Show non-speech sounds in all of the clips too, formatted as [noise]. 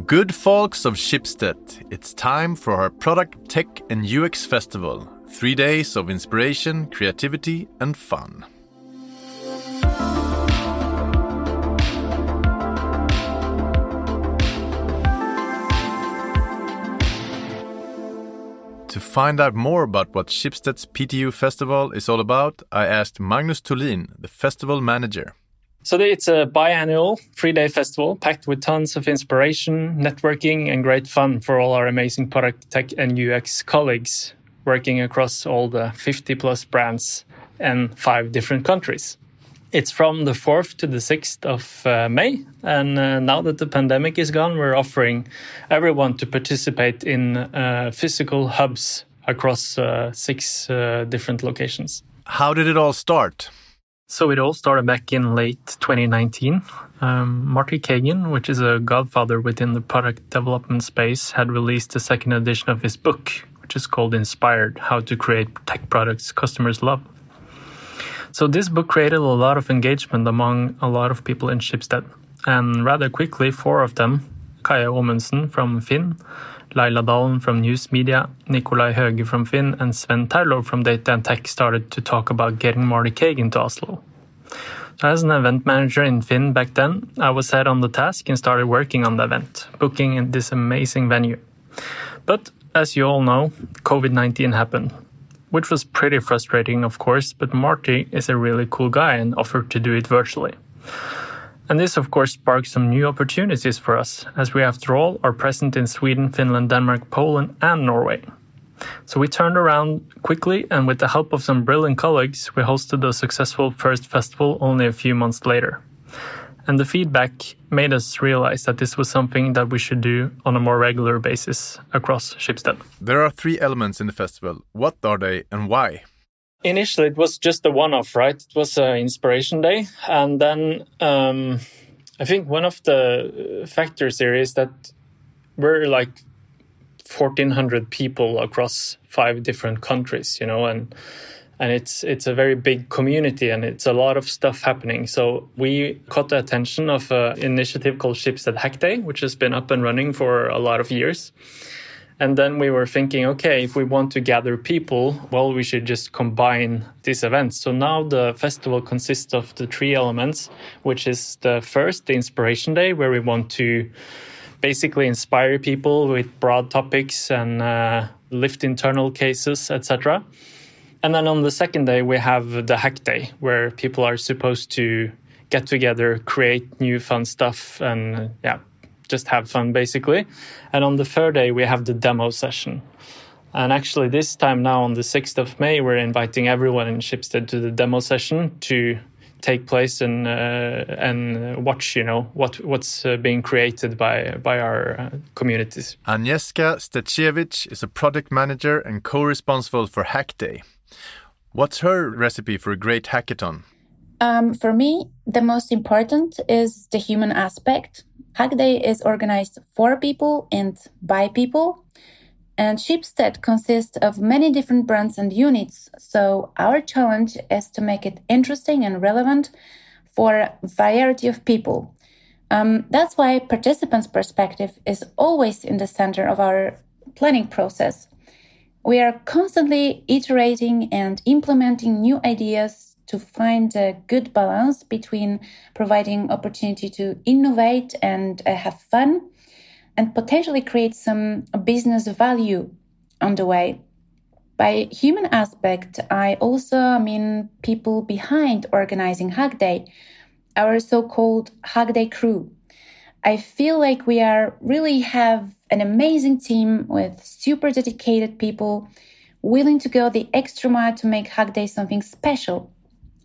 Good folks of Schibsted, it's time for our Product, Tech and UX Festival. Three days of inspiration, creativity, and fun. To find out more about what Schibsted's PTU Festival is all about, I asked Magnus Thulin, the festival manager. So it's a biannual three-day festival packed with tons of inspiration, networking, and great fun for all our amazing product tech and UX colleagues working across all the 50 plus brands and five different countries. It's from the 4th to the 6th of uh, May. And uh, now that the pandemic is gone, we're offering everyone to participate in uh, physical hubs across uh, six uh, different locations. How did it all start? So it all started back in late 2019. Um, Marty Cagan, which is a godfather within the product development space, had released the second edition of his book, which is called Inspired How to Create Tech Products Customers Love. So this book created a lot of engagement among a lot of people in Schibsted. And rather quickly, four of them, Kaja Omundsen from Finn, Laila Dalen from News Media, Nikolai Høge from Finn, and Sven Terlo from Data and Tech started to talk about getting Marty Cagan to Oslo. So as an event manager in Finn back then, I was set on the task and started working on the event, booking in this amazing venue. But as you all know, COVID 19 happened, which was pretty frustrating, of course, but Marty is a really cool guy and offered to do it virtually. And this, of course, sparked some new opportunities for us, as we, after all, are present in Sweden, Finland, Denmark, Poland, and Norway. So we turned around quickly, and with the help of some brilliant colleagues, we hosted a successful first festival only a few months later. And the feedback made us realize that this was something that we should do on a more regular basis across Schibsted. There are three elements in the festival. What are they and why? Initially, it was just a one off, right? It was an inspiration day. And then um, I think one of the factors here is that we're like 1,400 people across five different countries, you know, and and it's it's a very big community and it's a lot of stuff happening. So we caught the attention of an initiative called Schibsted Hack Day, which has been up and running for a lot of years. And then we were thinking, okay, if we want to gather people, well, we should just combine these events. So now the festival consists of the three elements, which is the first, the Inspiration Day, where we want to basically inspire people with broad topics and uh, lift internal cases, etc. And then on the second day, we have the hack day, where people are supposed to get together, create new fun stuff, and yeah, just have fun basically. And on the third day, we have the demo session. And actually, this time now on the 6th of May, we're inviting everyone in Schibsted to the demo session to take place and uh, and watch, you know, what what's uh, being created by by our uh, communities. Agnieszka Steciewicz is a product manager and co-responsible for Hack Day. What's her recipe for a great hackathon? Um, for me, the most important is the human aspect. Hack Day is organized for people and by people. And Schibsted consists of many different brands and units. So our challenge is to make it interesting and relevant for a variety of people. Um, that's why participants' perspective is always in the center of our planning process. We are constantly iterating and implementing new ideas to find a good balance between providing opportunity to innovate and uh, have fun and potentially create some business value on the way. By human aspect, I also mean people behind organizing Hack Day, our so-called Hack Day crew. I feel like we are really have an amazing team with super dedicated people willing to go the extra mile to make Hack Day something special.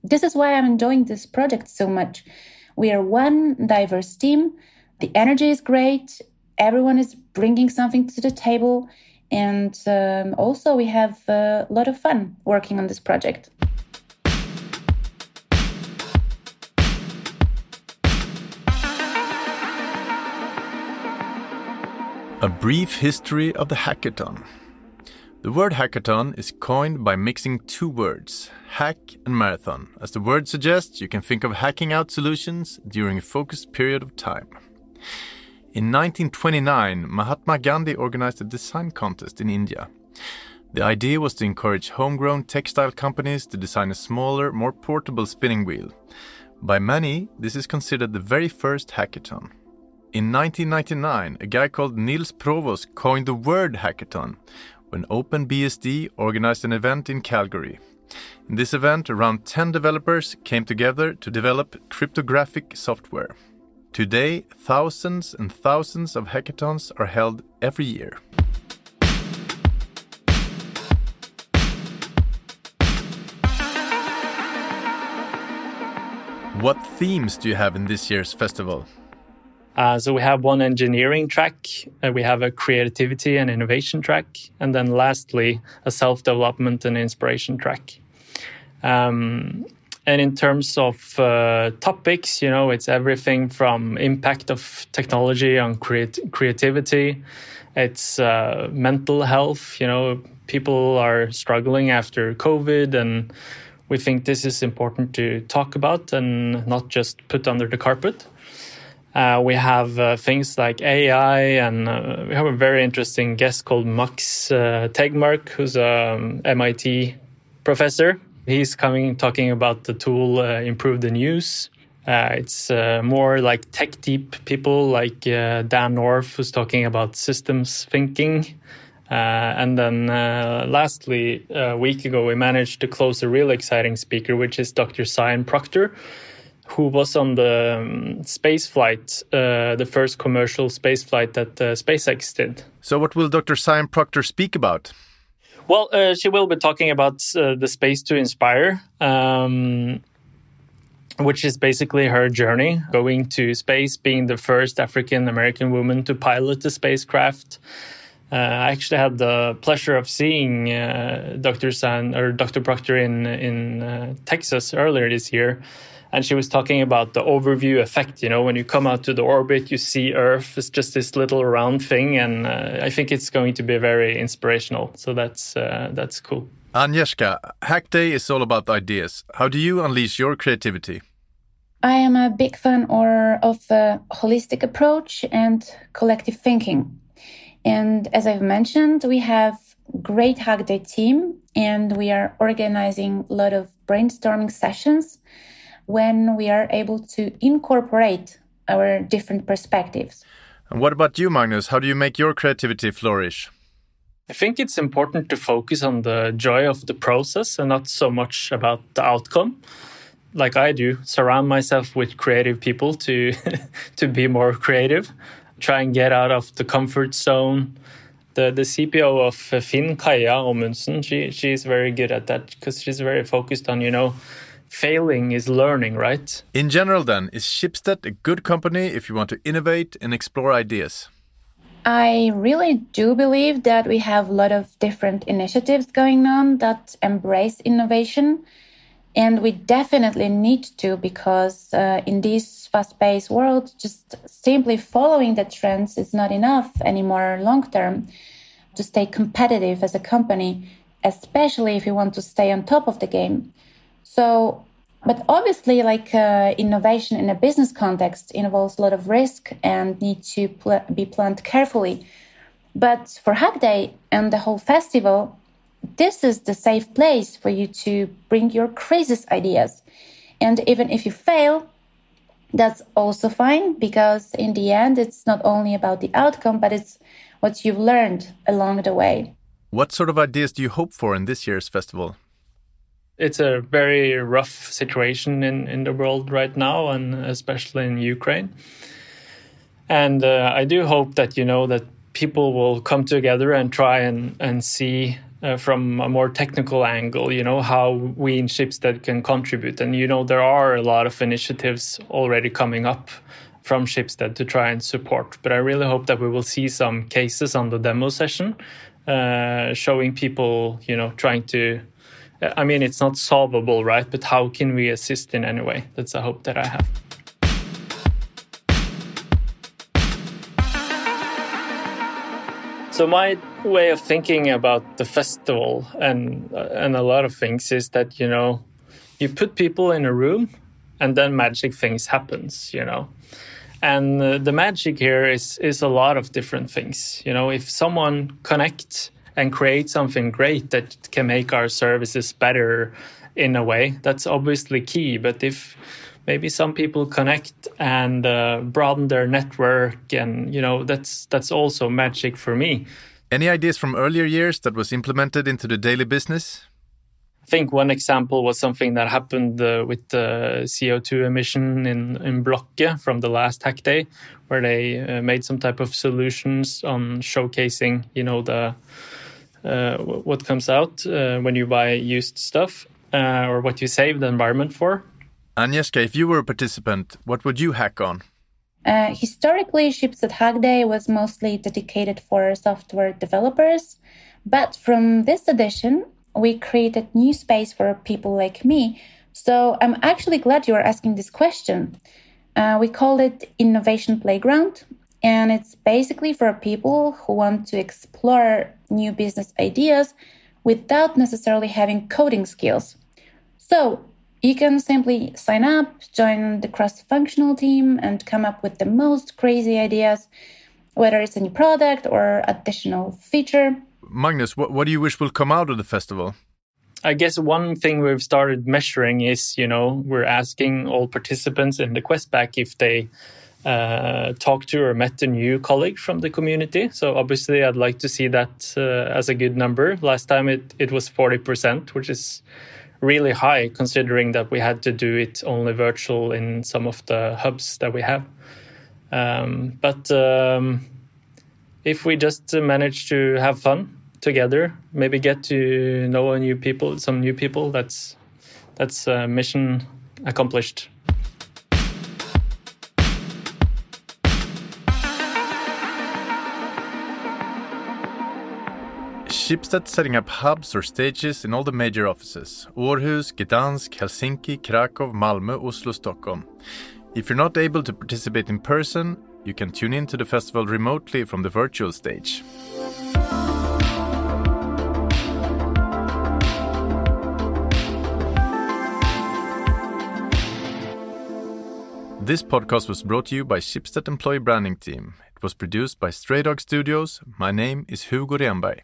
This is why I'm enjoying this project so much. We are one diverse team. The energy is great. Everyone is bringing something to the table. And um, also, we have a lot of fun working on this project. A brief history of the hackathon. The word hackathon is coined by mixing two words, hack and marathon. As the word suggests, you can think of hacking out solutions during a focused period of time. In 1929, Mahatma Gandhi organized a design contest in India. The idea was to encourage homegrown textile companies to design a smaller, more portable spinning wheel. By many, this is considered the very first hackathon. In 1999, a guy called Niels Provos coined the word hackathon when OpenBSD organized an event in Calgary. In this event, around 10 developers came together to develop cryptographic software. Today, thousands and thousands of hackathons are held every year. What themes do you have in this year's festival? Uh, so we have one engineering track, uh, we have a creativity and innovation track, and then lastly, a self development and inspiration track. Um, and in terms of uh, topics, you know, it's everything from impact of technology on creat creativity, it's uh, mental health. You know, people are struggling after COVID and we think this is important to talk about and not just put under the carpet. Uh, we have uh, things like AI, and uh, we have a very interesting guest called Max uh, Tegmark, who's a um, MIT professor. He's coming talking about the tool uh, Improve the News. Uh, it's more like tech deep people like Dan North, who's talking about systems thinking. And then lastly, a week ago, we managed to close a really exciting speaker, which is Dr. Sian Proctor, who was on the um, space flight, uh, the first commercial space flight that SpaceX did. So, what will Dr. Sian Proctor speak about? Well, uh, she will be talking about uh, the space to inspire, um, which is basically her journey going to space, being the first African American woman to pilot the spacecraft. Uh, I actually had the pleasure of seeing uh, Dr. San or Dr. Proctor in in uh, Texas earlier this year, and she was talking about the overview effect. You know, when you come out to the orbit, you see Earth is just this little round thing, and uh, I think it's going to be very inspirational. So that's uh, that's cool. Agnieszka, Hack Day is all about ideas. How do you unleash your creativity? I am a big fan or of a holistic approach and collective thinking. And as I've mentioned, we have great Hack Day team and we are organizing a lot of brainstorming sessions when we are able to incorporate our different perspectives. And what about you, Magnus? How do you make your creativity flourish? I think it's important to focus on the joy of the process and not so much about the outcome. Like I do, surround myself with creative people to [laughs] to be more creative try and get out of the comfort zone. The, the CPO of Finn, Kaja Omundsen, she, she's very good at that because she's very focused on, you know, failing is learning, right? In general, then, is Schibsted a good company if you want to innovate and explore ideas? I really do believe that we have a lot of different initiatives going on that embrace innovation. And we definitely need to because uh, in this fast paced world, just simply following the trends is not enough anymore long term to stay competitive as a company, especially if you want to stay on top of the game. So, but obviously, like uh, innovation in a business context involves a lot of risk and need to pl- be planned carefully. But for Hack Day and the whole festival, this is the safe place for you to bring your craziest ideas. And even if you fail, that's also fine because in the end, it's not only about the outcome, but it's what you've learned along the way. What sort of ideas do you hope for in this year's festival? It's a very rough situation in, in the world right now, and especially in Ukraine. And uh, I do hope that you know that people will come together and try and, and see uh, from a more technical angle, you know, how we in Schibsted can contribute. And, you know, there are a lot of initiatives already coming up from Schibsted to try and support. But I really hope that we will see some cases on the demo session uh, showing people, you know, trying to. I mean, it's not solvable, right? But how can we assist in any way? That's a hope that I have. So my way of thinking about the festival and uh, and a lot of things is that you know you put people in a room and then magic things happens you know And uh, the magic here is is a lot of different things. You know, if someone connects and create something great that can make our services better in a way, that's obviously key. But if maybe some people connect and uh, broaden their network, and you know, that's that's also magic for me. Any ideas from earlier years that was implemented into the daily business? I think one example was something that happened uh, with the CO2 emission in, in Blocket from the last hack day, where they uh, made some type of solutions on showcasing, you know, the uh, what comes out uh, when you buy used stuff uh, or what you save the environment for. Agnieszka, if you were a participant, what would you hack on? Uh, historically, Schibsted Hack Day was mostly dedicated for software developers, but from this edition, we created new space for people like me. So I'm actually glad you are asking this question. Uh, we called it Innovation Playground, and it's basically for people who want to explore new business ideas without necessarily having coding skills. So you can simply sign up, join the cross functional team, and come up with the most crazy ideas, whether it's a new product or additional feature. Magnus, what, what do you wish will come out of the festival? I guess one thing we've started measuring is, you know, we're asking all participants in the Questback if they uh, talked to or met a new colleague from the community. So obviously, I'd like to see that uh, as a good number. Last time it it was forty percent, which is really high considering that we had to do it only virtual in some of the hubs that we have. Um, but um, if we just manage to have fun together, maybe get to know a new people, some new people, that's that's a mission accomplished. Schibsted setting up hubs or stages in all the major offices Aarhus, Gdansk, Helsinki, Krakow, Malmö, Oslo, Stockholm. If you're not able to participate in person, you can tune in to the festival remotely from the virtual stage. This podcast was brought to you by Schibsted Employee Branding Team. It was produced by Stray Dog Studios. My name is Hugo Renberg.